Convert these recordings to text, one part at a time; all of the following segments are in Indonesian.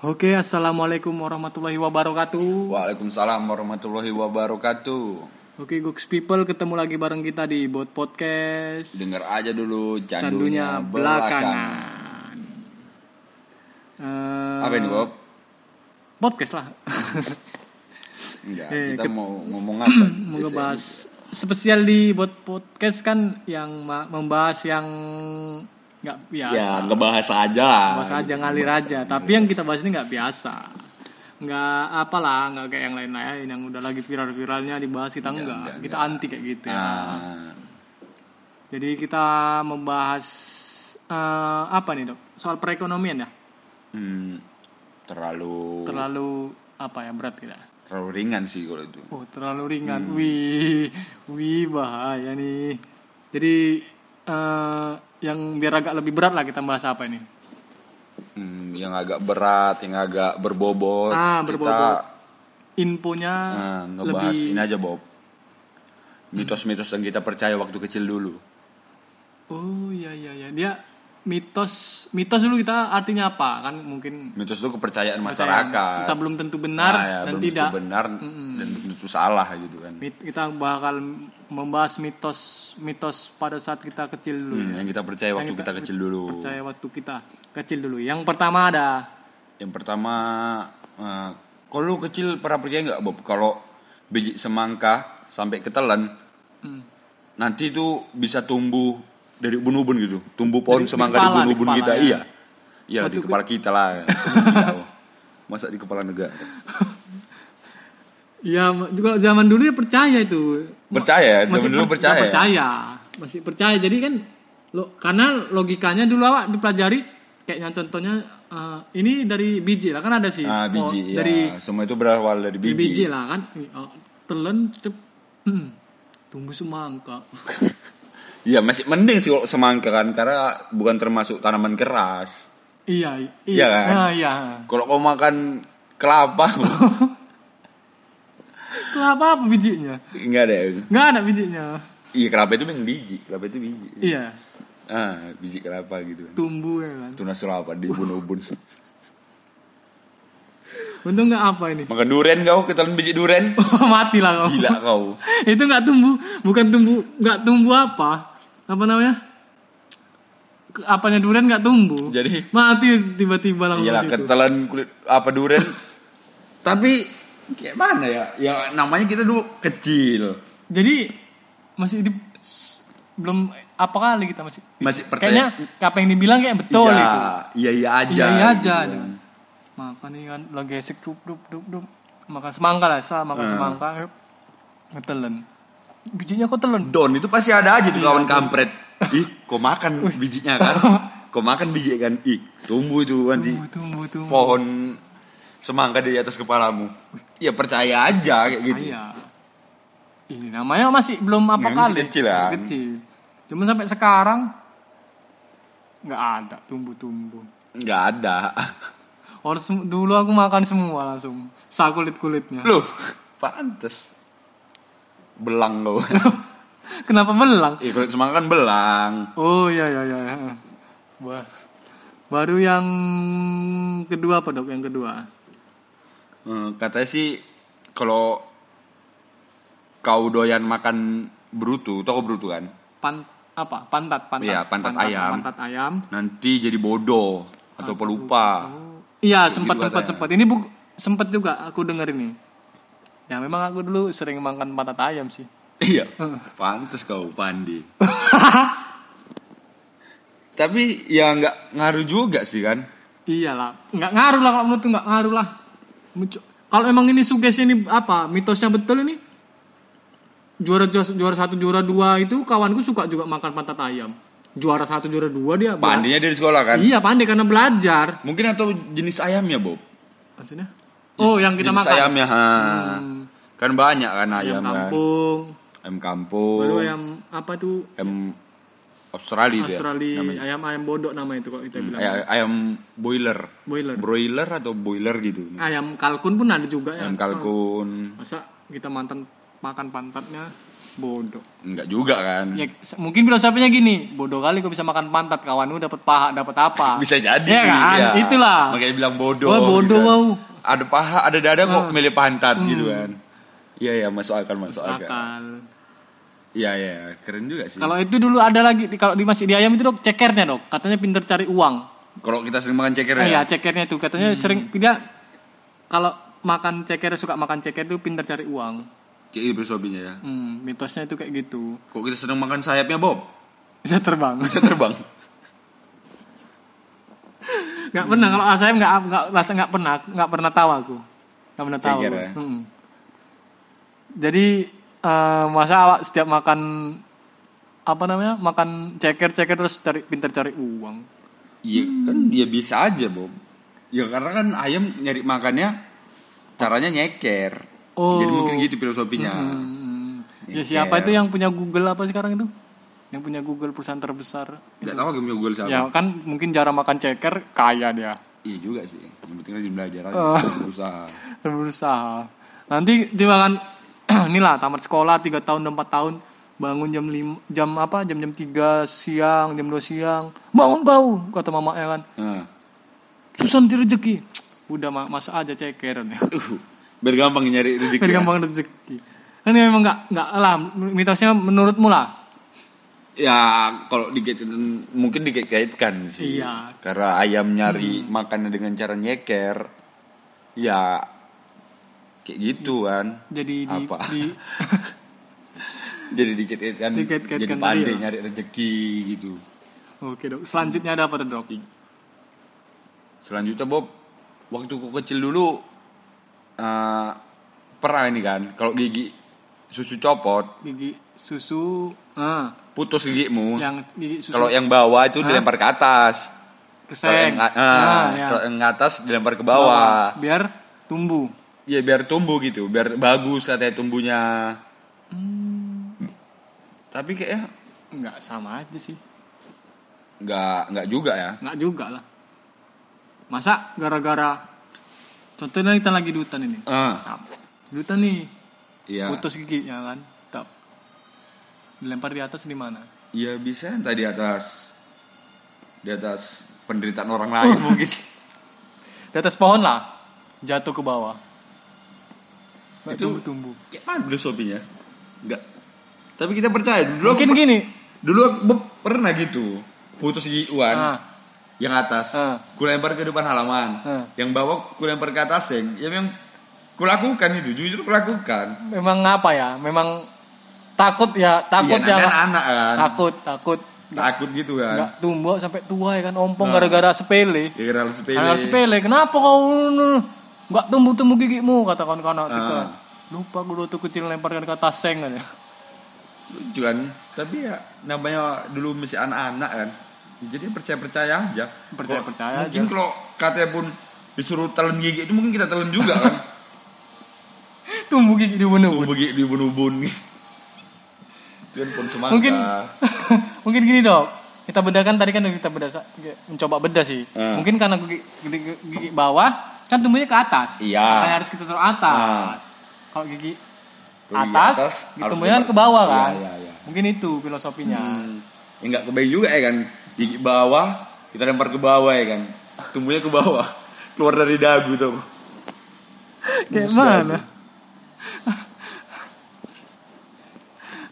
Oke, assalamualaikum warahmatullahi wabarakatuh. Waalaikumsalam warahmatullahi wabarakatuh. Oke, Gooks People ketemu lagi bareng kita di Bot Podcast. Dengar aja dulu candunya candunya, belakangan. Eh, Apa ini Bob? podcast lah. Enggak, Eh, kita mau ngomong apa? Mau ngebahas spesial di Bot Podcast kan yang membahas yang nggak biasa. Ya, ngebahas aja lah. Bahas aja ngalir aja. Tapi yang kita bahas ini nggak biasa. Nggak apalah, nggak kayak yang lain-lain yang udah lagi viral-viralnya dibahas kita enggak. kita anti kayak gitu ya. Nah, Jadi kita membahas eh, apa nih dok? Soal perekonomian ya. hmm, terlalu Terlalu apa ya berat kita? terlalu ringan sih kalau itu. Oh terlalu ringan. Wih, wih bahaya nih. Jadi eh, yang biar agak lebih berat lah kita bahas apa ini? Hmm, yang agak berat, yang agak berbobot. Ah, Kita berbobot. Infonya nah, ngebahas lebih. ini aja Bob. Mitos-mitos yang kita percaya waktu kecil dulu. Oh iya iya iya. Dia mitos mitos dulu kita artinya apa kan mungkin Mitos itu kepercayaan Percayaan. masyarakat. kita belum tentu benar Ah, ya, dan belum tidak. tentu benar dan belum tentu salah gitu kan. Kita bakal membahas mitos mitos pada saat kita kecil dulu Hmm, ya. yang kita percaya waktu kita kita kecil dulu. percaya waktu kita kecil dulu yang pertama ada Yang pertama, eh, kalau lu kecil pernah percaya nggak Bob? Kalau biji semangka sampai ketelan, Hmm. nanti itu bisa tumbuh dari ubun-ubun gitu. Tumbuh pohon Dari- semangka di ubun-ubun kita. ya. Iya, iya di ke- kepala kita lah. Masa di kepala negara? ya juga zaman dulu ya percaya itu Percaya, masih zaman dulu per- percaya. percaya masih percaya jadi kan lo karena logikanya dulu awak dipelajari kayaknya contohnya eh, ini dari biji lah kan ada sih Ah, Oh, biji, ya. dari Semua itu berawal dari biji. biji lah kan Oh, telan cep, hmm, tumbuh semangka Iya, masih mending sih kalau semangka kan, karena bukan termasuk tanaman keras. iya Iya iya kan? ah, iya Kalau kau makan kelapa, kenapa apa bijinya enggak ada. nggak ada bijinya Iya, kelapa itu memang biji, kelapa itu biji. iya Ah, biji kelapa gitu kan. tumbuh ya kan Tunas kelapa di ubun-ubun. untung nggak apa ini Makan duren kau, ketelan biji duren. mati lah kau Gila kau. itu nggak tumbuh bukan tumbuh nggak tumbuh apa apa namanya apanya durian nggak tumbuh Jadi mati tiba-tiba langsung iyalah ketelan kulit apa duren. Tapi kayak mana ya? Ya namanya kita dulu kecil. jadi masih di belum apa kali kita masih Masih percaya. kayaknya apa yang dibilang kayak betul iya, itu Iya iya aja. iya iya aja gitu. Duh. makan nih kan lagi esek dup dup dup dup makan semangka lah sa makan Hmm. semangka ngetelen bijinya kok telen Don itu pasti ada aja tuh Iya, kawan kampret. Ih, kau makan bijinya kan? Kau makan biji kan? Ih, tumbuh tuh nanti tumbuh tumbuh tumbuh pohon semangka di atas kepalamu. Ya percaya aja kayak gitu. Iya. Ini namanya masih belum apa Ya, masih kali. kecil ya. Masih kecil. Cuma sampai sekarang nggak ada tumbuh-tumbuh. Nggak ada. Orang dulu aku makan semua langsung. Sa kulit kulitnya. Loh, pantes. Belang kau. Kenapa belang? Iya, kulit semangka kan belang. Oh iya iya iya. Wah. Baru yang kedua apa dok? Yang kedua. Hmm, katanya sih kalau kau doyan makan brutu, tau kau brutu kan? Pan apa? Pantat pantat. Iya, pantat ayam. Pantat ayam. Nanti jadi bodoh atau pelupa. Iya sempat sempat sempat. Ini bu sempat juga aku denger ini. Ya memang aku dulu sering makan pantat ayam sih. Iya, pantes kau pandi. Tapi ya nggak ngaruh juga sih kan? Iyalah, nggak ngaruh lah kalau menurut nggak ngaruh lah. Kalau emang ini sugesti ini apa mitosnya betul ini juara juara satu juara dua itu kawanku suka juga makan pantat ayam. Juara satu juara dua dia. Pandinya dari sekolah kan? Iya pandai karena belajar. Mungkin atau jenis ayamnya, Bob? Maksudnya? Oh yang kita jenis makan. ayamnya, ha. Hmm, Kan banyak kan ayam ayam, kan? kampung. Ayam kampung. Baru ayam apa tuh? ayam Australia, Australia namanya. Hmm, ayam ayam bodok nama itu kok kita bilang. Ay- ayam boiler. Boiler. Broiler atau boiler gitu. Ayam kalkun pun ada juga ya. Ayam kalkun. Masa kita mantan makan pantatnya bodoh Enggak juga kan. ya mungkin filosofinya gini bodoh kali kok bisa makan pantat kawanmu dapat paha dapat apa Bisa jadi. ya kan ya. itulah Makanya bilang bodoh. Wah, bodoh, gitu kan. wow. Ada paha, ada dada kok milih pantat gitu kan. Iya ya masuk akal masuk akal. akal Iya iya keren juga sih. kalau itu dulu ada lagi kalau di masih di ayam itu dok cekernya dok katanya pinter cari uang Kalau kita sering makan ceker Ah, ya. ya cekernya itu katanya sering dia kalau makan ceker suka makan ceker itu pinter cari uang Kayak gitu filosofinya ya. hmm, mitosnya itu kayak gitu Kok kita sedang makan sayapnya Bob? bisa terbang Bisa terbang. nggak pernah kalau saya nggak nggak rasa nggak pernah nggak pernah tahu aku nggak pernah tahu Ceker ya? Mm. jadi eh, masa awak setiap makan apa namanya makan ceker ceker terus cari pinter cari uang Iya kan ya bisa aja Bob. Ya karena kan ayam nyari makannya caranya nyeker. Oh. Jadi mungkin gitu filosofinya. Hmm. ya Nyeker. siapa itu yang punya Google apa sekarang itu yang punya Google perusahaan terbesar Gak tahu game Google siapa. ya kan mungkin jarang makan ceker kaya dia Iya juga sih. Yang penting rajin belajar aja. Oh. Berusaha. berusaha nanti dimakan inilah tamat sekolah tiga tahun empat tahun bangun jam lim jam apa jam jam tiga siang jam 2 siang bangun kau kata mama ya kan Nah. susah nanti rezeki udah ma masa aja ceker Uh, biar gampang nyari rezeki. biar ya. rezeki kan ini memang nggak nggak lah mitosnya menurutmu lah Ya kalau dikaitkan mungkin dikaitkan sih. Iya. Karena ayam nyari makannya dengan cara nyeker. Ya kayak gitu kan. jadi di, Apa? di Jadi dikait-kaitkan Dikait-kaitkan jadi tadi pandai ya. nyari rezeki gitu. oke dok selanjutnya ada apa dok Selanjutnya Bob, waktu ku kecil dulu eh, pernah ini kan, kalau gigi susu copot, gigi susu ah putus gigimu. yang gigi susu Kalau yang bawah itu dilempar ke atas. Kalau keseng yang, ah, Ah, ya. kalau yang atas dilempar ke bawah. biar tumbuh Iya biar tumbuh gitu, biar bagus katanya tumbuhnya. Hmm. Tapi kayaknya nggak sama aja sih nggak nggak juga ya. nggak juga lah masa gara-gara contohnya kita lagi di hutan ini Nah, di hutan nih iya. putus giginya kan tap dilempar di atas di mana Iya bisa entah di atas di atas penderitaan orang lain mungkin. di atas pohon lah jatuh ke bawah nggak Itu- tumbuh tumbuh Kayak mana filosofinya? Enggak. Tapi kita percaya dulu. mungkin aku- gini Dulu aku pernah gitu. Putus gigian. ah, Yang atas. Ah. Ku lempar ke depan halaman. Ah. Yang bawah ku lempar ke atas yang. Ya memang kulakukan itu. Jujur kulakukan. memang apa ya memang takut ya takut Iya, ya kan anak kan. takut takut Takut gitu kan. nggak tumbuh sampai tua ya kan ompong Nah. gara-gara sepele Ya hal sepele. Hal sepele, kenapa kau nggak tumbuh-tumbuh gigimu kata kawan-kawan kita. Ah. Lupa gue waktu kecil lemparkan ke atas seng aja. Lucu kan. Tapi ya namanya dulu masih anak-anak kan. Jadi percaya-percaya aja. Percaya-percaya Kok- Mungkin kalau katanya pun disuruh telan gigi itu mungkin kita telan juga kan. Tumbuh gigi di bunuh. Tumbuh gigi di itu kan pohon semangka. Mungkin mungkin gini dok. Kita bedakan tadi kan kita beda mencoba beda sih. Ah. Mungkin karena gigi, gigi, gigi bawah kan tumbuhnya ke atas. Iya. Makanya harus kita taruh atas. Kalau gigi Kalau gigi atas, atas, tumbuhnya kan ke bawah Iya, kan. iya, iya. Mungkin itu filosofinya. Hmm. Ya nggak kebayang juga ya kan. Gigi bawah, kita lempar ke bawah ya kan. Tumbuhnya ke bawah. Keluar dari dagu tuh. Kayak mana?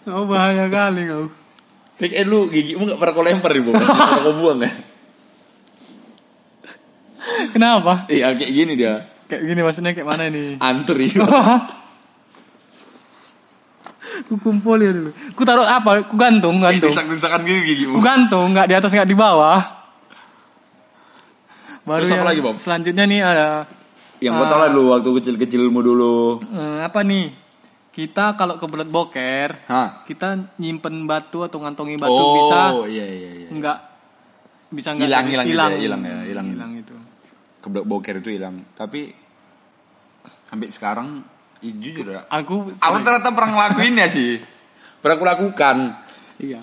Oh bahaya kali kau. Cek eh lu gigimu nggak pernah kau lempar ibu. Pernah kau buang ya. Kenapa? Iya kayak gini dia. Kayak gini maksudnya kayak mana ini? Antur itu. ku kumpul ya dulu. Ku taruh apa? Ku gantung, gantung. Desak-desakan gini gigimu. Ku gantung, nggak di atas nggak di bawah. Baru Terus apa lagi, Bob? Selanjutnya nih ada Yang kau tahu lah dulu waktu kecil-kecilmu dulu. eh, apa nih? Kita kalau kebelet boker, Hah? kita nyimpen batu atau ngantongi batu oh, bisa iya iya iya. nggak bisa nggak Hilang, hilang gitu hilang ya, hilang ya, hilang. hilang boker itu hilang. Tapi sampai sekarang ih, jujur ya. Aku Aku ternyata pernah ngelakuin ya sih. Pernah aku lakukan. Iya.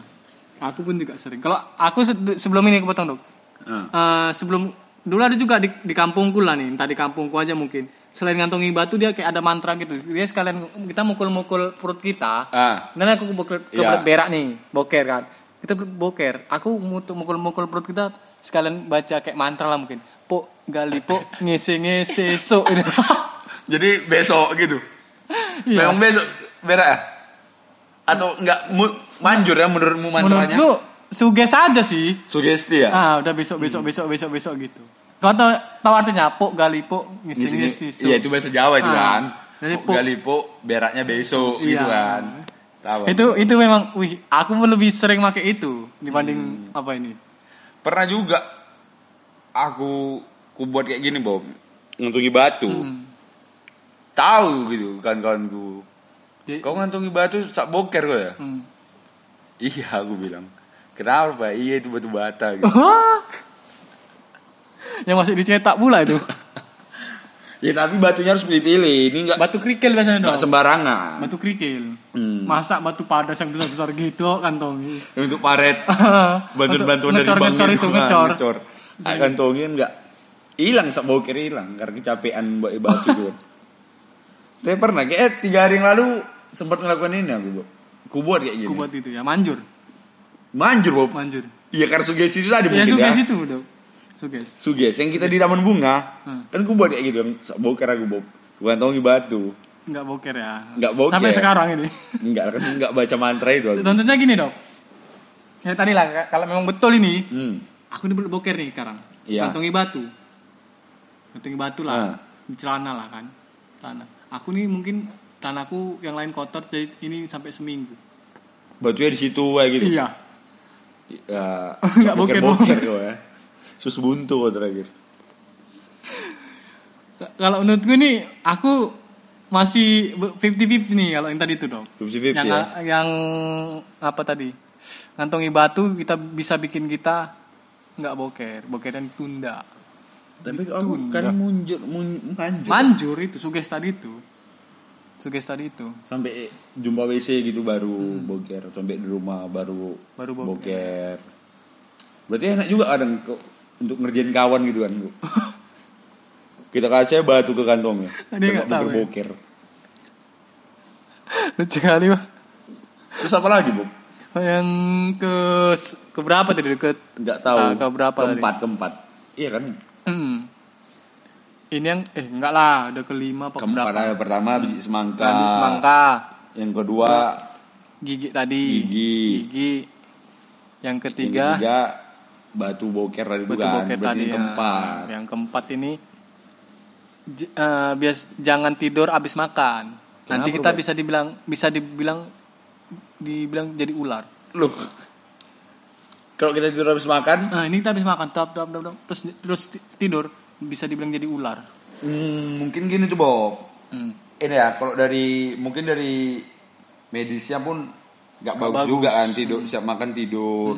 Aku pun juga sering. Kalau aku se- sebelum ini kepotong dok. Heeh. Eh, sebelum dulu ada juga di, di kampungku lah nih, entah di kampungku aja mungkin. selain ngantongi batu dia kayak ada mantra gitu dia sekalian kita mukul-mukul perut kita Ah. Karena aku ke Iya. berak nih, boker kan. Kita boker. Aku mukul-mukul perut kita sekalian baca kayak mantra lah mungkin. Po gali po ngese ngese so. Jadi besok gitu. Iya. Memang besok berak ya? Atau enggak mu- manjur ya menurutmu mantranya? Menurutku suges aja sih. Sugesti ya? Ah, udah besok besok besok besok besok gitu. Kau tahu tahu artinya po gali po ngese Ngisi- ngese so. Iya itu bahasa Jawa itu Ah. kan. Jadi Pok pok- Galipo beraknya besok Iya. gitu kan. Tahu. Itu itu memang wih, aku lebih sering pakai itu dibanding Hmm. apa ini. pernah juga aku ku buat kayak gini Bob ngantungi batu Hmm. tahu gitu kan kawanku Jadi- kau ngantungi batu sak boker kau ya Hmm. iya aku bilang kenapa Pak? iya itu batu bata gitu Yang masih dicetak pula itu. ya tapi batunya harus pilih-pilih ini enggak Batu kerikil biasanya dong. sembarangan Batu kerikil. Hmm. Masa batu padas yang besar-besar gitu kantongi. untuk paret bantuan-bantuan dari ngecor, bank ngecor itu ngecor. ngecor Ah, kantongin enggak hilang sak boker hilang karena kecapean buat batu itu tapi pernah kayak tiga hari yang lalu sempat ngelakuin ini aku Bob. ku buat kayak gini Aku buat itu ya, manjur, manjur Bob manjur. iya karena sugesti itu tadi Ya mungkin suges ya itu dong. Suges. sugesti yang kita di taman bunga Hmm. kan ku buat kayak gitu yang sak boker aku Bob ku kantongi batu Enggak boker ya. Nggak boker. Sampai sekarang ini. enggak kan enggak baca mantra itu aku. Contohnya gini dok. Ya tadi lah, kalau memang betul ini, hmm. aku ini boker nih sekarang. Iya. Kantongi batu. Kantongi batu Ah. lah. Di celana lah kan. Celana. Aku nih mungkin celanaku yang lain kotor jadi ini sampai seminggu. batunya di situ kayak gitu Iya. ya Nggak boker boker kau ya sus buntu kau terakhir Kalau menurutku nih, aku masih 50-50 nih kalau yang tadi itu dong. 50-50 yang, ya yang apa tadi? Ngantongi batu kita bisa bikin kita nggak boker, boker dan tunda. Tapi aku kan munjur, mun, manjur. Manjur itu, suges tadi itu. Suges tadi itu. sampai jumpa WC gitu baru boker, sampai di rumah baru Baru boker. boker. Berarti enak juga kadang kok untuk ngerjain kawan gitu kan. Bu. Kita kasih batu ke kantongnya. Dia nggak tahu ya. boker. Lucu kali, Pak. Terus apa lagi, Bu? Yang ke ke berapa tadi? Ke Enggak tahu. Ah, ke berapa tadi? Keempat, keempat. Iya kan? Hmm. Ini yang eh enggak lah, udah kelima apa Keempat berapa? ada pertama biji semangka. Tadi semangka, Yang kedua gigi tadi. Gigi. Gigi. Yang yang ketiga, ketiga batu boker tadi batu kan. boker tadi ya. keempat. Yang keempat ini eh, bias jangan tidur habis makan. Nanti Kenapa, kita Bang? bisa dibilang bisa dibilang dibilang jadi ular. Loh. Kalau kita tidur habis makan, Nah, ini kita habis makan, tap, tap, tap, tap, terus terus ti- tidur bisa dibilang jadi ular. hmm, mungkin gini tuh, Bob. Hmm. Ini ya, kalau dari mungkin dari medisnya pun nggak bagus, bagus. juga kan tidur siap makan tidur.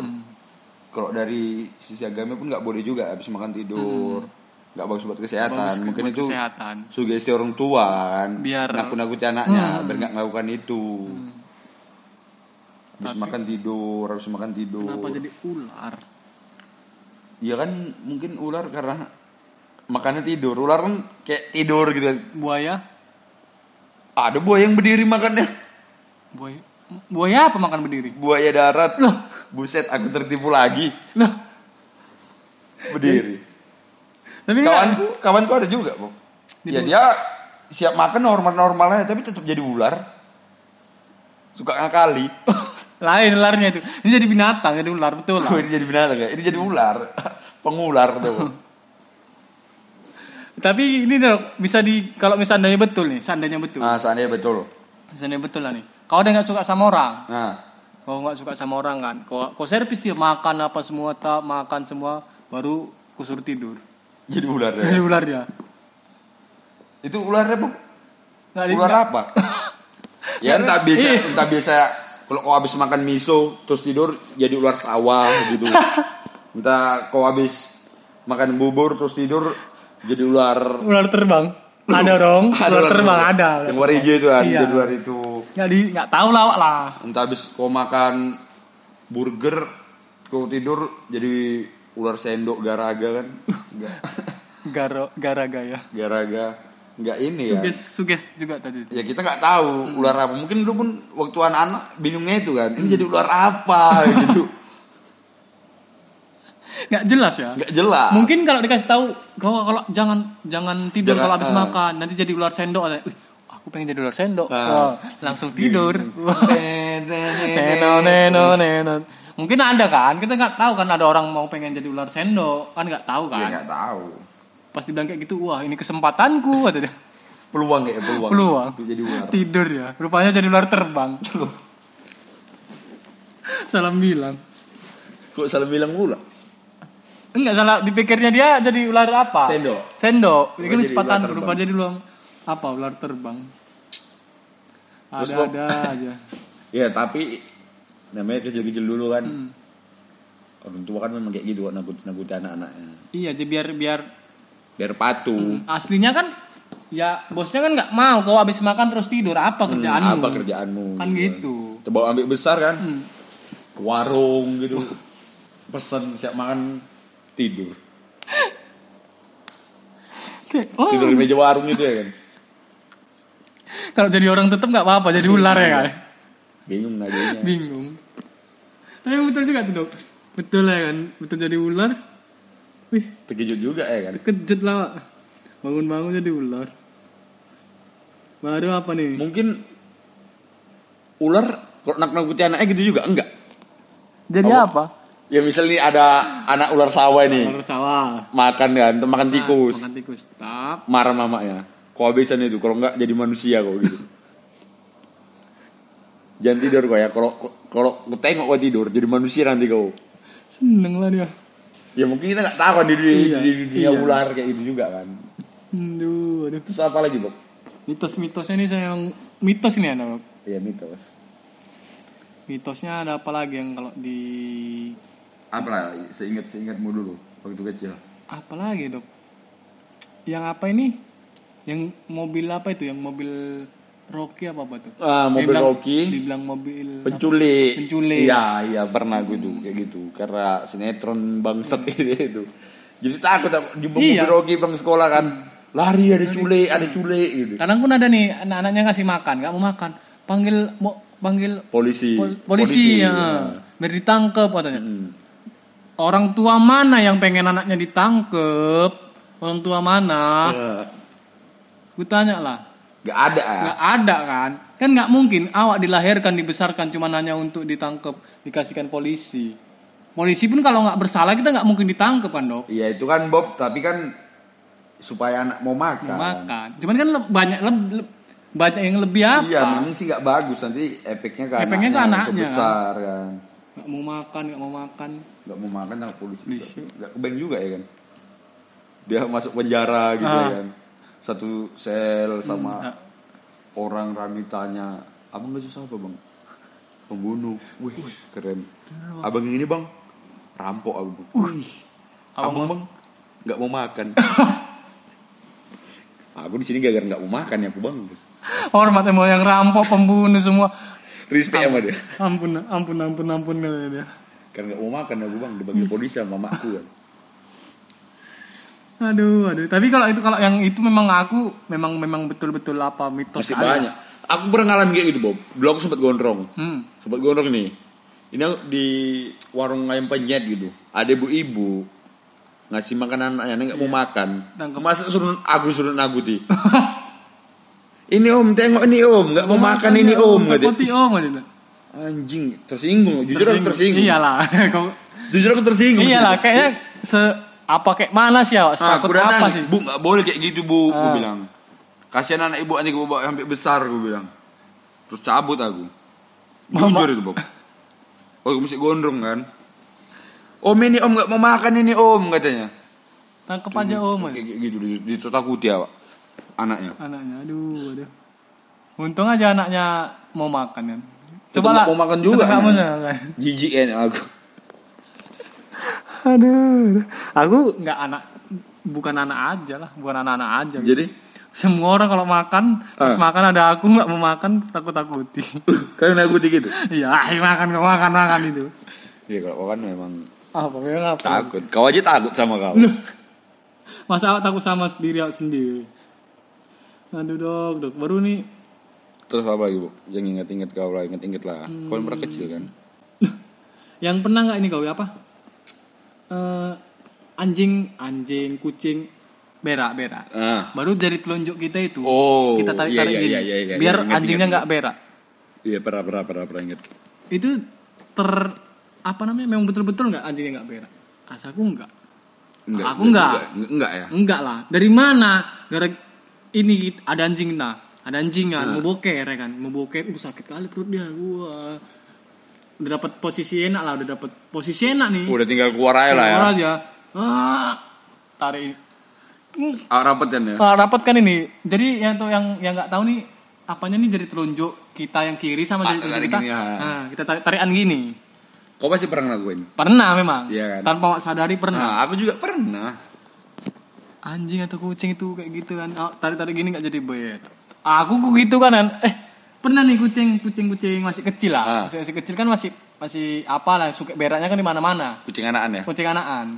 Kalau dari sisi agama pun nggak boleh juga habis makan tidur. Nggak bagus buat kesehatan. Bagus mungkin buat itu kesehatan. sugesti orang tua kan. Biar- nakut-nakuti anaknya Hmm. biar nggak melakukan itu. Habis makan tidur, habis makan tidur. Kenapa jadi ular? Iya kan mungkin ular karena makannya tidur. Ular kan kayak tidur gitu. Buaya? Ada buaya yang berdiri makannya. Buaya. Buaya apa makan berdiri? Buaya darat. Buset, aku tertipu lagi. Loh, Berdiri. tapi enggak. Kawanku, kawanku ada juga, Bu. Ya dia siap makan normal-normal aja tapi tetap jadi ular. Suka ngakali. Lain ularnya itu. Ini jadi binatang, jadi ular betul lah. Oh, ini jadi binatang ya? Ini jadi ular. Pengular tuh. Tapi ini dok bisa di kalau misalnya betul nih, seandainya betul. Nah, seandainya betul. Seandainya betul lah nih. Kau udah nggak suka sama orang, Nah, kau nggak suka sama orang kan, kau kau servis dia makan apa semua tak makan semua, baru kusur tidur. jadi ular ya. Jadi ular dia. Itu ularnya, Bu. Ular apa? ya entah biasa, entah biasa kalau kau habis makan miso terus tidur jadi ular sawah gitu. entah kau habis makan bubur terus tidur jadi ular ular terbang. Ada dong, Ada ular terbang ada. Yang warna hijau itu kan, Iya. jadi ular itu. Nggak di nggak tahu lah lah. Entah habis kau makan burger kau tidur jadi ular sendok garaga kan. Garo gara gaya. Garaga. Nggak ini ya. Suges suges juga tadi. Ya kita nggak tahu ular apa. Mungkin dulu pun waktu anak-anak bingungnya itu kan. Ini jadi ular apa gitu. Nggak jelas ya. Nggak jelas. Mungkin kalau dikasih tahu kalau kalau jangan jangan tidur Jangan, kalau habis ah. makan, nanti jadi ular sendok. Wih, aku pengen jadi ular sendok. Nah. Wah, langsung tidur. Neno Neno neno. Mungkin ada kan? Kita nggak tahu kan ada orang mau pengen jadi ular sendok, kan nggak tahu Ya kan? nggak tahu. Pasti bilang kayak gitu, wah ini kesempatanku kata dia. Peluang ya peluang. Peluang. Jadi ular. Tidur ya, rupanya jadi ular terbang. Salam bilang. Kok salah bilang pula? Enggak salah dipikirnya dia jadi ular apa? Sendok. Sendok. Ini kan kesempatan terbang. jadi ular apa? Ular terbang. Terus, Ada Bob? ada aja. Ya tapi namanya kecil-kecil dulu kan. Hmm. Orang tua kan memang kayak gitu kok nakut-nakuti anak-anaknya. Iya, jadi biar biar Biar patuh. aslinya kan ya bosnya kan nggak mau kau habis makan terus tidur apa Hmm, kerjaanmu? apa kerjaanmu? Kan gitu. Coba ambil besar kan. Hmm. Ke warung gitu. Pesan siap makan tidur. Oh, Tidur di meja warung gitu ya kan. kalau jadi orang tetap nggak apa-apa, jadi ular ya kan? Bingung jadinya. Bingung. Tapi betul juga tuh dok. Betul ya kan, betul jadi ular. Wih, Terkejut juga ya kan. kejut lah. Bangun-bangun jadi ular. Baru apa nih? Mungkin ular kalau nak-nakuti anaknya gitu juga enggak. Jadi Apa? apa? Ya misalnya nih ada anak ular sawah nih Ular sawah. makan kan, makan tikus, Makan tikus. Tap. marah mamanya. Kok habisan itu kalau enggak jadi manusia kok gitu. Jangan tidur kok ya. Kalau kalau kau tengok kau tidur jadi manusia nanti kau. Seneng lah dia. Ya mungkin kita nggak tahu kan di, di, Iya, di dunia iya. ular kayak gitu juga kan. Aduh, aduh. Terus apa lagi, Bob? Mitos-mitosnya ini saya yang mitos ini ada. Dok. Iya mitos. Mitosnya ada apa lagi yang kalau di Apa lah? Seingat seingatmu dulu waktu kecil. apa lagi dok? Yang apa ini? Yang mobil apa itu? Yang mobil Rocky apa apa tuh? Ah, mobil Dibilang- Rocky. Dibilang mobil penculik Penculik. iya iya pernah gue tuh kayak gitu karena sinetron bangsat itu, itu jadi takut aku di mobil Iya. Rocky bang sekolah kan lari ada culik ada culik gitu Kadang pun ada nih anak-anaknya ngasih makan, nggak mau makan, panggil mau panggil polisi pol- polisi, ya, biar ditangkep katanya. Orang tua mana yang pengen anaknya ditangkep? Orang tua mana? Eh, Gue tanya lah. Nggak ada ya Nggak ada kan? Kan nggak mungkin awak dilahirkan dibesarkan cuma hanya untuk ditangkep dikasihkan polisi. Polisi pun kalau nggak bersalah kita nggak mungkin ditangkep kan dok? iya itu kan Bob tapi kan supaya anak mau makan Makan. Cuman kan le- banyak le- le- banyak yang lebih apa? iya memang sih nggak bagus nanti efeknya ke Efeknya ke anaknya, anaknya, besar kan Nggak mau makan, nggak mau makan. nggak mau makan sama polisi Polisi. nggak keben juga ya kan dia masuk penjara gitu Ah. ya kan satu sel sama Ah, orang rame tanya abang gak susah apa bang? Pembunuh. Wih keren. Abang yang ini bang. Rampok abang wih. Abang bang nggak mau makan. Aku di sini gara-gara nggak mau makan ya aku bang. Hormat emang yang rampok, pembunuh semua. respect sama dia. Ampun, ampun, ampun, ampun dia. karena nggak mau makan aku bang dipanggil polisi sama mamaku kan Aduh, aduh. Tapi kalau itu kalau yang itu memang aku memang memang betul-betul apa mitos masih ada. banyak. Aku pernah ngalamin kayak gitu Bob. Dulu aku sempat gondrong. Hmm. sempat gondrong nih. Ini aku di warung ayam penyet gitu. Ada ibu-ibu ngasih makanan anaknya nggak mau makan. Tangkep. masa suruh aku suruh nakuti? Ini om tengok ini om. Nggak mau makan ini om gitu Poti om aja. anjing tersinggung. Jujur aku tersinggung. Iyalah. Jujur aku tersinggung. Iyalah, kayaknya se apa kayak mana sih ya? Ah, Takut aku apa sih? bu nggak boleh kayak gitu bu aku Ah. bilang kasihan anak ibu nanti gue bawa sampai besar gue bilang terus cabut aku Mama- jujur itu Bob oh aku mesti gondrong kan om ini om nggak mau makan ini om katanya Tangkep aja om. aja. kayak gitu ditakuti ya Pak. anaknya Anaknya, aduh, aduh. Untung aja anaknya mau makan kan. Coba lah. mau makan juga, makan. jijik kan aku Aduh, aku nggak anak, bukan anak aja lah, bukan anak-anak aja. jadi Semua orang kalau makan, pas Ah. makan ada aku nggak mau makan, takut takuti. kalian nakuti gitu Iya, ayo makan, nggak makan, makan itu. iya kalau kau kan memang Apa memang apa? takut kau aja takut sama kau Masa awak takut sama sendiri awak sendiri? Aduh dok, dok. Baru nih Terus apa lagi bu? Yang inget-inget kau lah, inget-inget lah. Kau pernah kecil kan? yang pernah nggak ini kau apa? Eh, anjing, anjing, kucing, berak, berak. Ah, Baru jari telunjuk kita itu. Oh, kita tarik iya, tarik iya, gini. iya, iya, iya. biar Ingat, anjingnya nggak berak. iya pernah pernah pernah pernah inget. Itu ter apa namanya? Memang betul-betul nggak anjingnya nggak berak. Asaku enggak. Aku enggak. enggak. Enggak ya? Enggak lah. Dari mana? Gara ini ada anjing nah. Ada anjing kan, mau boker ya kan. Mau boker, uh sakit kali perut dia. Wah. Udah dapat posisi enak lah, udah dapat posisi enak nih. Udah tinggal keluar aja lah ya. Keluar aja. Ah, tarik. Ah, rapet kan ya? Ah, rapat kan ini. Jadi yang tuh yang yang nggak tahu nih apanya nih jadi telunjuk kita yang kiri sama Ah, jadi telunjuk tarik kita. gini, ya. Nah, kita tarik tarikan gini. Kau pasti pernah ngelakuin? Pernah memang. Iya kan? Tanpa sadari pernah. Nah, aku juga pernah. anjing atau kucing itu kayak gitu kan oh, tarik-tarik gini nggak jadi boy aku gitu kan An. eh pernah nih kucing kucing kucing masih kecil lah Ah. masih, masih kecil kan masih masih apa lah suka beraknya kan di mana-mana Kucing anakan ya? kucing anakan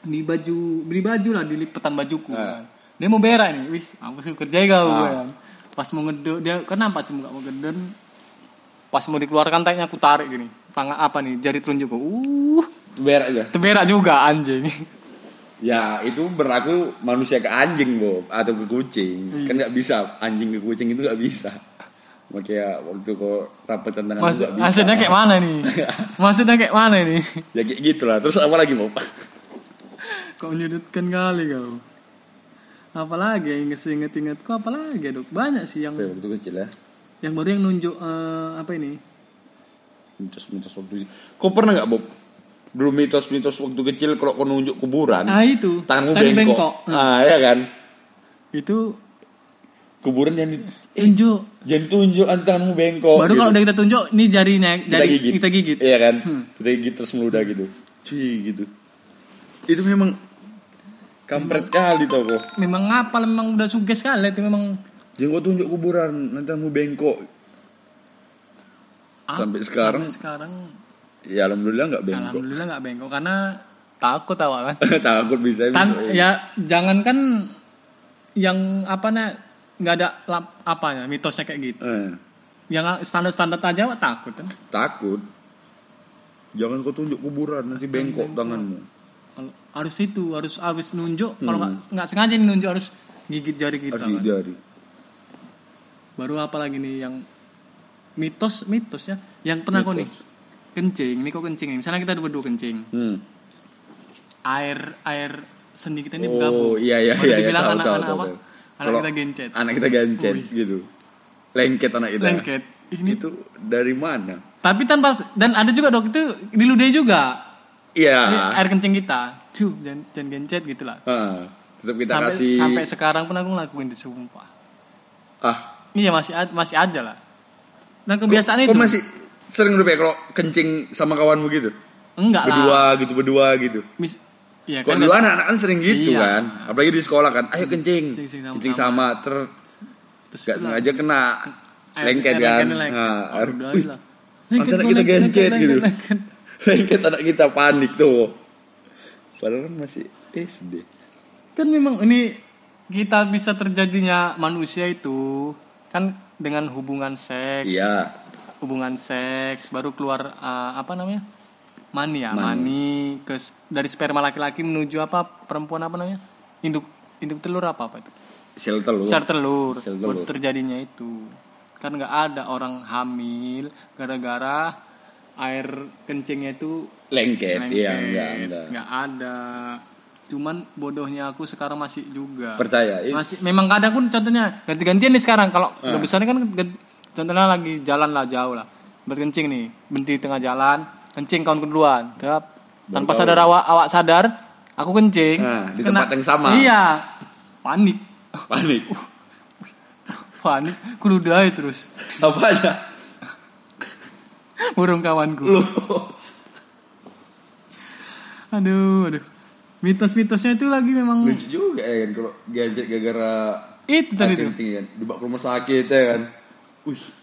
di baju beli baju lah di lipetan bajuku Ah. kan dia mau berak nih wis aku sih kerja kau Ah. kan pas mau ngeduk dia kenapa sih nggak mau ngeduk pas mau dikeluarkan taiknya aku tarik gini tangan apa nih jari telunjukku uh Berak aja. terberak juga anjing Ya itu berlaku manusia ke anjing Bob atau ke kucing. Kan nggak bisa anjing ke kucing itu nggak bisa. Makanya waktu kau rapat tentang Mas, bisa. maksudnya kayak mana nih? maksudnya kayak mana nih? Ya kayak gitulah. Terus apa lagi Bob? Kok menyudutkan kali kau? Apalagi yang inget-inget kok apalagi dok? Banyak sih yang waktu kecil ya. yang baru yang nunjuk eh, apa ini? Mitos-mitos waktu Kau pernah nggak Bob? Dulu mitos-mitos waktu kecil kalau kau nunjuk kuburan, Ah itu tanganmu tadi bengkok. Ah ya kan? Itu Kuburan yang di- tunjuk. Jangan tunjuk tanganmu bengkok. baru gitu. kalau udah kita tunjuk, nih jarinya, kita jari gigit. kita gigit. Iya kan? Hmm. Kita gigit terus meludah gitu. Cuy gitu. Itu memang kampret kali tau kok. Memang ngapal, memang udah suges sekali itu memang. Jangan kau tunjuk kuburan, nanti kamu bengkok. Sampai sekarang, Sampai sekarang, ya alhamdulillah nggak bengkok. alhamdulillah nggak bengkok karena takut awak kan. Takut bisa Tan bisa. ya jangankan yang apa nah nggak ada lap, apa ya mitosnya kayak gitu. Eh, Yang standar-standar aja awak takut kan. takut. Jangan kau tunjuk kuburan, nanti bengkok tanganmu. Kalau harus itu harus harus nunjuk kalau nggak nggak sengaja nih nunjuk harus gigit jari kita Hmm. Harus kan. jari. baru apa lagi nih yang mitos mitos ya yang pernah kau nih Mitos. kencing nih kau kencing nih misalnya kita berdua kencing Hmm. air air sendi kita ini Oh bergabung iya iya baru iya, iya dibilang tahu, anak tahu, anak tahu, apa tahu. Anak kita gencet. Anak kita gancet Wih. gitu. Lengket anak kita. lengket. Ini Itu dari mana? tapi tanpa dan ada juga dok itu diludahi juga. Iya. Air kencing kita. Cuh jangan, jangan gencet gitulah Ah, tetap kita sampai kasih sampai sekarang pun aku ngelakuin itu sumpah. Ah. Iya masih masih aja lah. Dan kebiasaan itu. kok masih sering udah kalau kencing sama kawanmu gitu? Enggak lah. Berdua gitu berdua gitu? Mis, iya kok kan dulu anak-anak kan sering gitu Iya. kan. Apalagi di sekolah kan ayo kencing. Kencing sama- kencing sama ter terus gak sengaja kena air- lengket air kan. lengket, lengket. Nah, air- wih, anak kita gancet gitu. lengket. lengket anak kita panik tuh. Padahal kan masih SD kan memang ini kita bisa terjadinya manusia itu kan dengan hubungan seks. Iya. Hubungan seks baru keluar uh, apa namanya mani ya Mani. mani ke dari sperma laki-laki menuju apa perempuan apa namanya? Induk induk telur apa apa itu? Sel telur. Sel telur, Sel telur. terjadinya itu. Kan nggak ada orang hamil gara-gara air kencingnya itu lengket. Iya lengket. enggak enggak nggak ada. Cuman bodohnya aku sekarang masih juga. Percaya ini masih memang kadang pun contohnya ganti-gantian nih sekarang. Kalau Ah. udah besar kan contohnya lagi jalan lah jauh lah. Buat kencing nih berhenti di tengah jalan kencing kawan keduluan Tep. tanpa sadar awak awak sadar aku kencing. Nah, di tempat yang sama. iya. Panik. Panik. Panik. Kuludai terus. Apanya burung kawanku. Lu. Aduh aduh. Mitos-mitosnya itu lagi memang lucu juga ya kan kalau gadget gara-gara itu tadi tuh. kan dibawa ke rumah sakit ya kan. Wih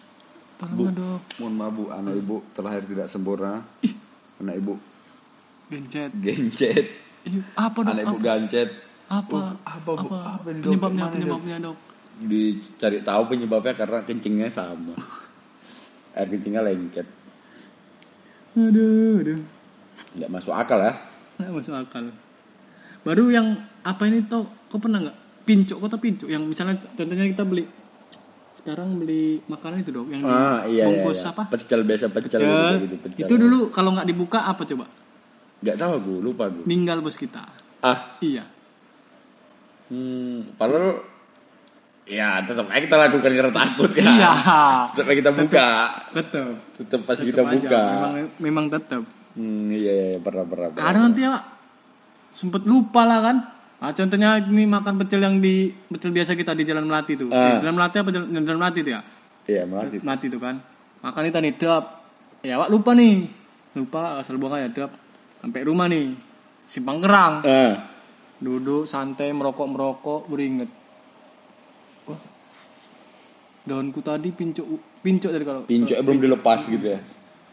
tolong dok mohon maaf bu anak ibu terlahir tidak sempurna anak ibu gencet gencet Ih, apa dok anak ibu apa gancet apa Oh, apa, Bu? Apa ini, Dok? penyebabnya Mana, Dok? penyebabnya dok dicari tahu penyebabnya karena kencingnya sama. Air kencingnya lengket. Aduh, aduh. Nggak masuk akal ya. Nggak masuk akal. Baru yang apa ini tau? Kau pernah nggak pincuk kota pincuk yang misalnya contohnya kita beli sekarang beli makanan itu dong yang di Ah iya iya. bungkus iya. apa? Pecel biasa pecel, Pecel. gitu, gitu, pecel. Itu dulu kalau nggak dibuka apa coba? Nggak tahu aku, lupa aku. Ninggal bos kita. Ah, Iya. hmm, padahal ya tetap aja kita lakukan karena takut kan. Iya. Tetap aja kita buka. Tetap. Tetap pas kita aja. buka. Memang memang tetap. Hmm, iya iya iya, pernah pernah. Kadang nanti ya sempet lupa lah kan. Nah, contohnya ini makan pecel yang di pecel biasa kita di Jalan Melati itu. Ah. Di Jalan Melati apa Jalan, Jalan Melati itu ya? Iya, mati. Melati itu kan. Makan kita nih dap. Ya, wak lupa nih. Lupa asal buang aja dap. Sampai rumah nih. Simpang kerang. Ah, Duduk santai merokok-merokok beringet. Wah. Daunku tadi pincuk pincuk tadi kalau pincuknya belum dilepas gitu ya.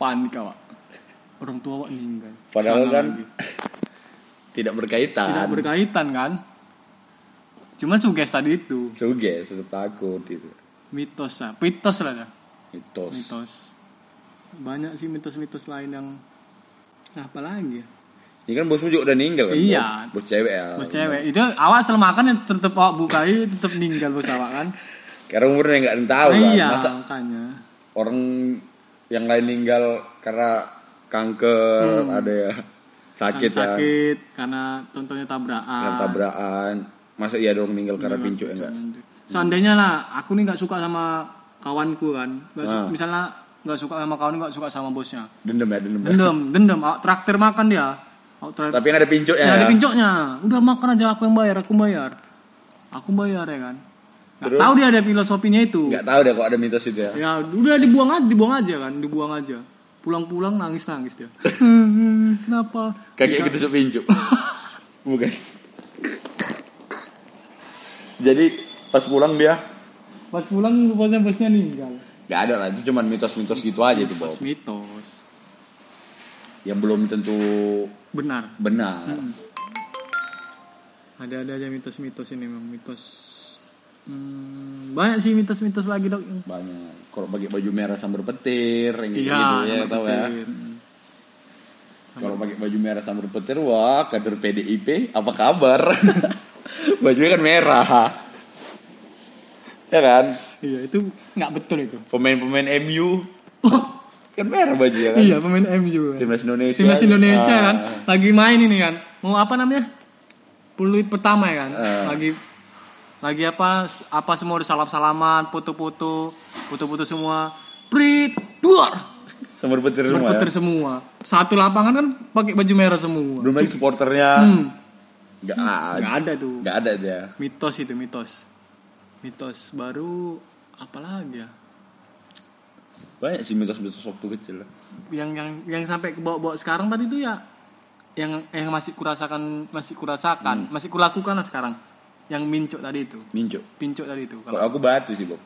panik awak. Orang tua awak meninggal. Padahal Sana kan lagi. Tidak berkaitan. tidak berkaitan kan cuma suges tadi itu Suges, tetap takut gitu. mitos lah mitos lah ya Mitos. mitos banyak sih mitos-mitos lain yang nah, apa lagi ya Ini kan bosmu juga udah meninggal kan? Iya. Bos, bos cewek ya. bos cewek itu awak selemakan ya tetep awak bukai tetep meninggal bos awak kan Karena umurnya nggak yang tahu Nah, kan. iya Masa makanya orang yang lain meninggal karena kanker, ada ya sakit. Kan ya, sakit karena contohnya tabrakan karena tabrakan. Masa iya dong meninggal karena pincuk ya enggak? seandainya lah aku nih nggak suka sama kawanku kan nggak su- Ah. misalnya nggak suka sama kawan nggak suka sama bosnya Dendam ya, dendam. ya. dendam dendam traktir makan dia traktir Tapi yang ada pincuknya Ya, ya. ada pincoknya. Udah makan aja aku yang bayar, aku bayar. Aku bayar ya kan. Gak Terus? tahu dia ada filosofinya itu. Nggak tahu deh kok ada mitos itu ya. Ya udah dibuang aja, dibuang aja kan, dibuang aja. Pulang-pulang nangis-nangis dia. Kenapa? Kayak gitu sok pincuk. Bukan. Jadi pas pulang dia Pas pulang bosnya bosnya meninggal. nggak ada lah itu cuman mitos-mitos gitu aja tuh Bob. Mitos, mitos. Yang belum tentu Benar. benar. Ada-ada aja mitos-mitos ini memang mitos. Hmm, banyak sih mitos-mitos lagi dok. Banyak. Kalau pakai baju merah sambar petir, yang gitu, Iya, gitu ya tahu ya. Kalau pakai baju merah sambar petir, wah kader PDIP, apa kabar? Bajunya kan merah. ya kan? Iya itu nggak betul itu. Pemain-pemain MU kan merah bajunya kan? Iya pemain MU. Timnas Indonesia. Timnas Indonesia Ah. kan lagi main ini kan. Mau apa namanya? Peluit pertama ya kan. Ah. Lagi lagi apa apa semua udah salam-salaman, foto-foto, foto-foto semua. Prit, duar. Sambar petir semua ya. Semua. Satu lapangan kan pakai baju merah semua. Belum lagi supporternya. Hmm. Nggak ada. Nggak ada tuh. Nggak ada dia. Mitos itu mitos. Mitos baru apa lagi ya? Banyak sih mitos-mitos waktu kecil. yang yang yang sampai ke bawa-bawa sekarang tadi itu ya yang yang masih kurasakan masih kurasakan masih kulakukan lah sekarang yang mincuk tadi itu Minco. pincuk tadi itu Kalau aku batu sih, Bob.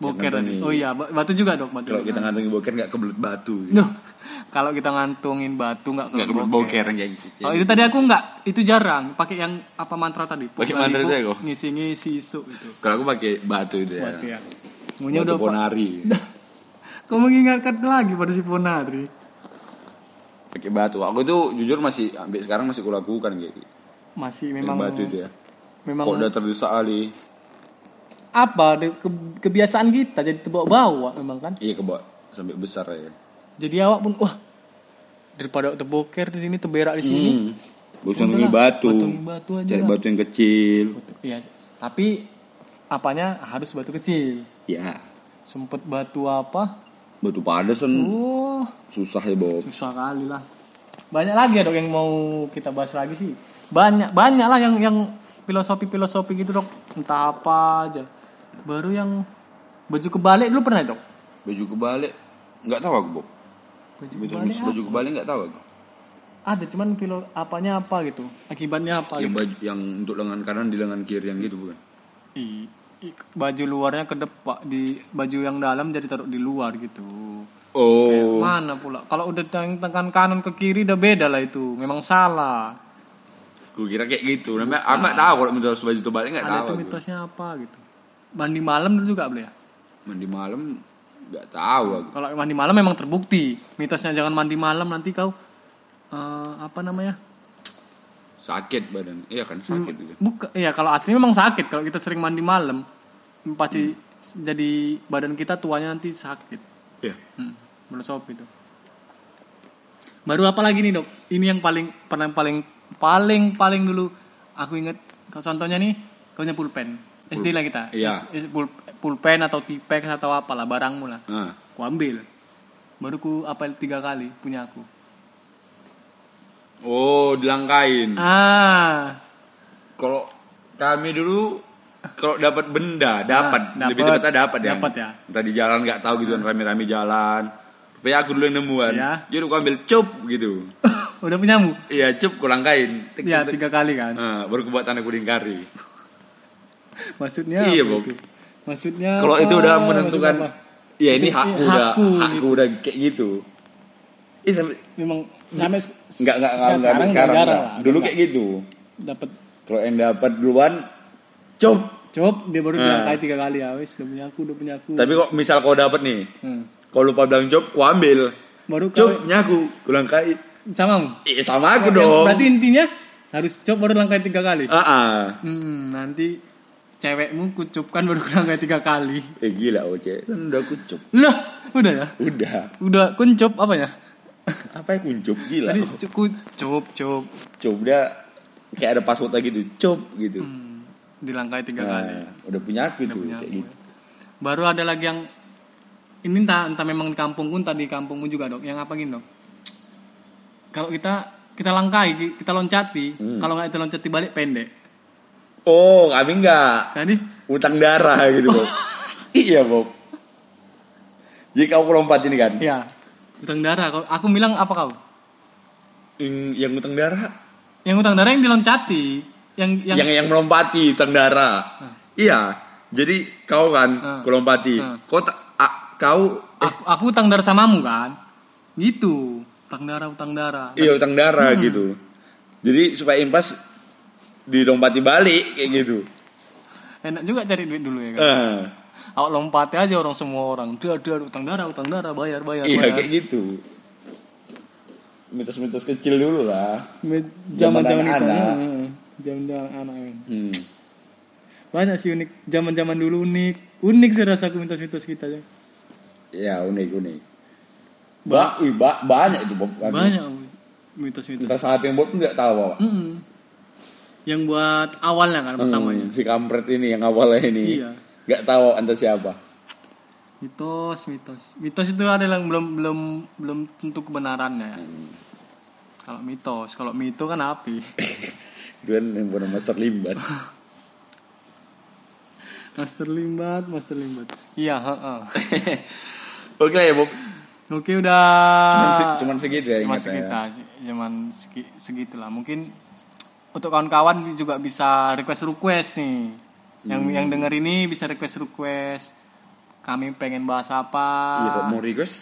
boker tadi oh iya ba- batu juga dok batu Kalau kita ngantongin boker nggak kebelet batu. Gitu. Duh, kalau kita ngantongin batu nggak kebelet kebelet boker kayak gitu. Oh itu tadi aku nggak, itu jarang pakai yang apa mantra tadi. Pakai mantra itu ya, kok? Ngisi-ngisi isu itu. Kalau aku pakai batu itu ya. Buat ya. Batu udah ponari. Kau mengingatkan lagi pada si Ponari. pakai batu. Aku tuh jujur masih sampai sekarang masih kulakukan kayak gitu. Masih memang batu itu ya. Memang Kok udah terdesak kali. apa ke- kebiasaan kita jadi terbawa-bawa memang kan. Iya kebak sampai besar ya. Jadi awak pun wah daripada terboker di sini terberak di sini. Hmm. Bosan ngomongin batu. Batu aja Cari lah. batu yang kecil. Iya, tapi apanya harus batu kecil. Ya. Sempet batu apa? Batu padas kan Oh, susah ya, Bob. susah kali lah. Banyak lagi ya dok yang mau kita bahas lagi sih. Banyak banyak lah yang yang filosofi filosofi gitu dok. Entah apa aja. Baru yang baju kebalik dulu pernah dok. Baju kebalik nggak tahu aku, Bob. Baju Baju, kebalik baju kebalik nggak tahu aku. ada cuman filo apanya apa gitu. Akibatnya apa Yang gitu. baju yang untuk lengan kanan di lengan kiri yang gitu bukan? I- i- baju luarnya ke depan di baju yang dalam jadi taruh di luar gitu. Oh. Mana pula? Kalau udah tekan kanan ke kiri udah beda lah itu. Memang salah. Gue kira kayak gitu. Namanya aku nggak tahu kalau mitos baju terbalik nggak Ada tahu. tuh aku. mitosnya apa gitu. mandi malam dulu juga boleh ya Mandi malam nggak tahu aku. kalau mandi malam memang terbukti mitosnya jangan mandi malam nanti kau eh, apa namanya Sakit badan. Iya kan sakit itu. buka ya kalau asli memang sakit kalau kita sering mandi malam pasti jadi badan kita tuanya nanti sakit Iya. hmm, melusop itu baru apa lagi nih dok ini yang paling pernah paling paling paling dulu aku inget contohnya nih kau punya pulpen SD lah kita Iya. S- S- pul- pulpen atau tipex atau apalah barangmu lah Nah, ku ambil baru ku apel tiga kali punya aku Oh, dilangkain. ah Kalau kami dulu kalau dapat benda, dapat. dapat. Lebih tepatnya dapat ya. Dapat ya. Tadi jalan nggak tahu gitu kan rame-rame jalan. Rupanya aku dulu yang nemuan. Iya. Jadi aku ambil cup gitu. udah punyamu Iya, cup ku langkain. Tek, ya tek, tek. tiga kali kan Nah, baru ku buat tanda kuding kari. maksudnya Iya, Bob. itu? maksudnya Kalau itu udah menentukan ya ini hakku iya, udah, hakku, hakku udah kayak gitu. Ih, sampai memang sampai enggak enggak enggak, sekarang, sekarang, enggak. lah Dulu kayak gitu. dapat Kalau yang dapat duluan cup. Coba dia baru bilang kali tiga kali ya wes udah punya aku udah punya aku Tapi kok misal kau dapat nih, Hmm. kau lupa bilang cup, ku ambil. baru Cup kau punya aku, sama Eh sama aku Yang dong. berarti intinya harus cop baru langkai tiga kali Ah, ah. hmm, nanti cewekmu kucupkan baru langkai tiga kali Eh gila oce. Kan udah kucup. lah udah ya Udah. udah kuncup apa ya Apa ya kuncup gila. tadi cu- kucup cup Cup dia kayak ada passwordnya gitu. Cup gitu. hmm, dilangkai tiga Nah, kali udah punya aku Udah tuh punya kayak aku. gitu. baru ada lagi yang ini entah entah memang di kampungku entah di kampungmu juga dok yang apa gini dok kalau kita kita langkai kita loncati Hmm. kalau nggak kita loncati balik pendek Oh, kami enggak jadi utang darah gitu, Bob. iya, Bob. Jadi kau lompat ini kan? ya utang darah kalau aku bilang apa kau Yang, yang utang darah yang utang darah yang diloncati yang yang, yang yang melompati utang darah. Iya. Jadi kau kan Ah. kau lompati. Ah. Kau tak kau aku, aku utang darah samamu kan gitu utang darah utang darah iya utang darah Hmm. gitu. Jadi supaya impas dilompati balik kayak gitu. enak juga cari duit dulu ya kan Ah. awak lompati aja orang semua orang dia dia utang darah utang darah bayar bayar Iya bayar kayak gitu. Mitos-mitos kecil dulu lah. zaman zaman kita anak. zaman zaman anak kan Hmm. banyak sih unik zaman zaman dulu unik unik sih rasa mitos-mitos kita ya Ya unik unik. Ba, wih, ba, banyak itu Bob. Banyak mitos-mitos Entah siapa yang buat nggak tahu Pak. Mm-mm. yang buat awalnya kan pertamanya Hmm, si kampret ini yang awalnya ini. Iya. Nggak tahu entah siapa. mitos mitos mitos itu adalah yang belum belum belum tentu kebenarannya ya. kalau mitos kalau mito kan api Itu kan yang buat Master Limbat. master limbat master limbat iya heeh. Oke lah ya Bob. Oke udah Cuman, se- cuman segitu ya cuma ingatnya. segitu cuman segi, segitulah mungkin untuk kawan-kawan juga bisa request request nih yang Hmm. yang denger ini bisa request request kami pengen bahas apa Iya kok mau request?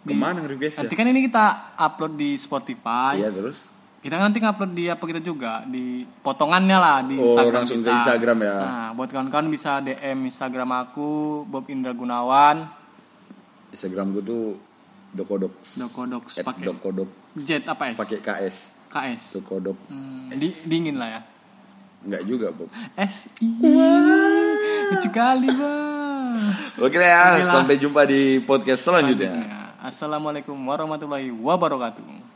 Ke mana request ya? nanti kan ini kita upload di Spotify Iya terus. kita nanti ngupload di apa kita juga di potongannya lah di Oh, Instagram langsung kita. ke Instagram ya. Nah, buat kawan-kawan bisa DM Instagram aku Bob Indra Gunawan Instagram gue tuh Dokodoks At pakai dokodok Z apa S? pakai KS. KS. Dokodok. Hmm, di, dingin lah ya. Enggak juga Bob. S I. Lucu kali bang. Oke ya, Oke sampai jumpa di podcast selanjutnya. Assalamualaikum warahmatullahi wabarakatuh.